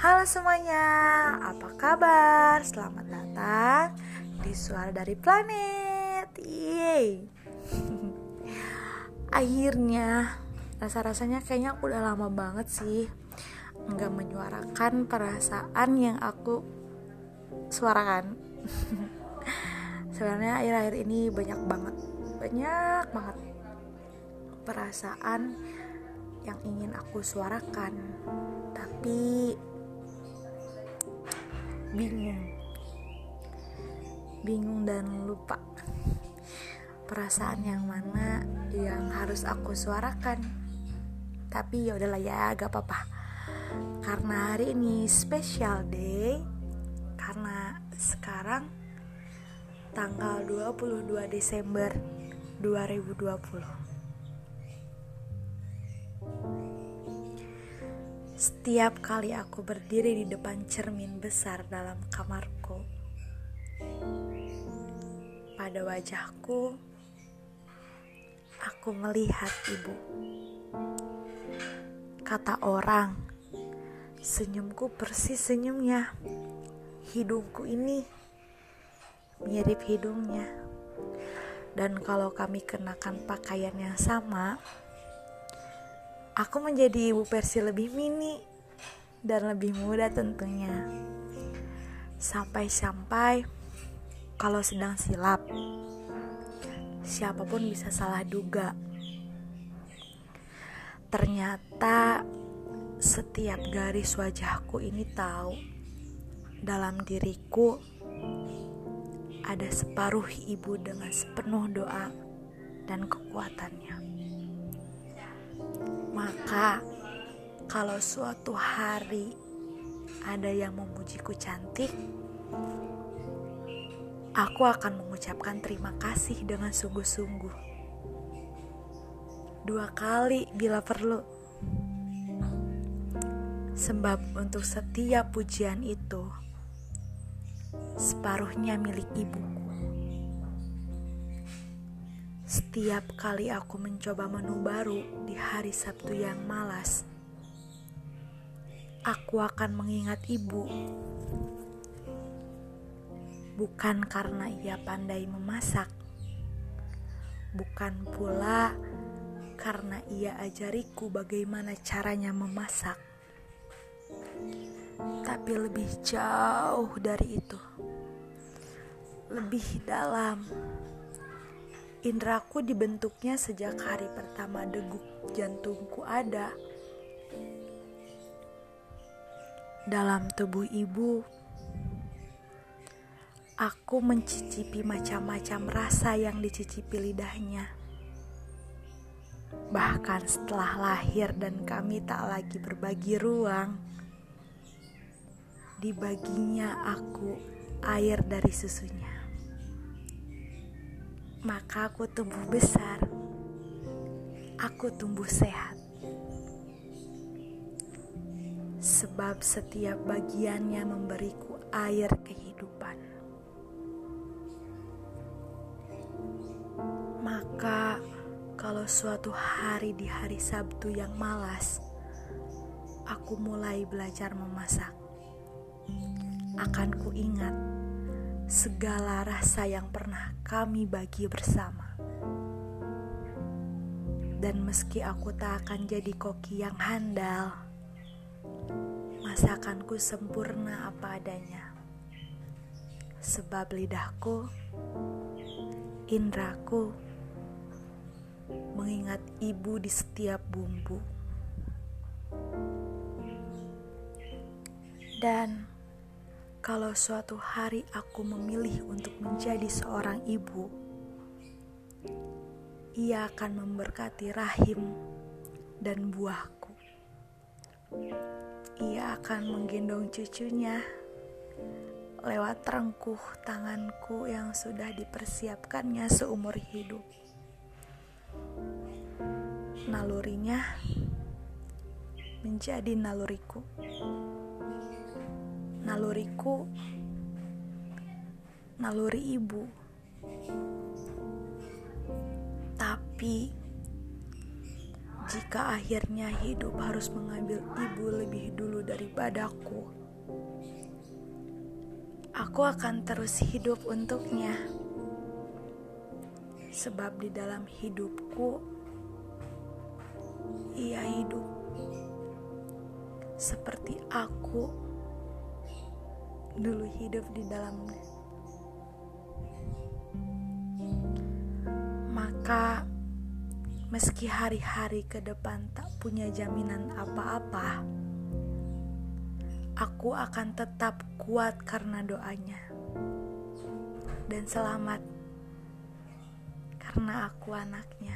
Halo semuanya, apa kabar? Selamat datang di Suara dari Planet. Yeay. Akhirnya, rasa-rasanya kayaknya aku udah lama banget sih Nggak menyuarakan perasaan yang aku suarakan. Sebenarnya akhir-akhir ini banyak banget Banyak banget perasaan yang ingin aku suarakan. Tapi bingung. Bingung dan lupa perasaan yang mana yang harus aku suarakan. Tapi ya udahlah ya gak apa-apa. Karena hari ini special day karena sekarang tanggal 22 Desember 2020 Setiap kali aku berdiri di depan cermin besar dalam kamarku, pada wajahku aku melihat ibu. Kata orang, senyumku persis senyumnya. Hidungku ini mirip hidungnya. Dan kalau kami kenakan pakaian yang sama, aku menjadi ibu versi lebih mini dan lebih muda tentunya. Sampai-sampai kalau sedang silap, siapa pun bisa salah duga. Ternyata setiap garis wajahku ini tahu dalam diriku ada separuh ibu dengan sepenuh doa dan kekuatannya. Maka, kalau suatu hari ada yang memujiku cantik, aku akan mengucapkan terima kasih dengan sungguh-sungguh. Dua kali bila perlu. Sebab untuk setiap pujian itu, separuhnya milik ibuku. Setiap kali aku mencoba menu baru di hari Sabtu yang malas, aku akan mengingat ibu. Bukan karena ia pandai memasak, bukan pula karena ia ajariku bagaimana caranya memasak, tapi lebih jauh dari itu, lebih dalam Indraku dibentuknya sejak hari pertama degup jantungku ada. Dalam tubuh ibu, aku mencicipi macam-macam rasa yang dicicipi lidahnya. Bahkan setelah lahir dan kami tak lagi berbagi ruang, dibaginya aku air dari susunya maka aku tumbuh besar. Aku tumbuh sehat. Sebab setiap bagiannya memberiku air kehidupan. Maka kalau suatu hari di hari Sabtu yang malas, aku mulai belajar memasak. Akan ku ingat segala rasa yang pernah kami bagi bersama. Dan meski aku tak akan jadi koki yang handal, masakanku sempurna apa adanya. Sebab lidahku, indraku, mengingat ibu di setiap bumbu. Dan kalau suatu hari aku memilih untuk menjadi seorang ibu, ia akan memberkati rahim dan buahku. Ia akan menggendong cucunya lewat rengkuh tanganku yang sudah dipersiapkannya seumur hidup. Nalurinya menjadi naluriku naluriku naluri ibu tapi jika akhirnya hidup harus mengambil ibu lebih dulu daripadaku, aku akan terus hidup untuknya. Sebab di dalam hidupku, ia hidup seperti aku dulu hidup di dalamnya. Maka Meski hari-hari ke depan tak punya jaminan apa-apa, aku akan tetap kuat karena doanya. Dan selamat karena aku anaknya.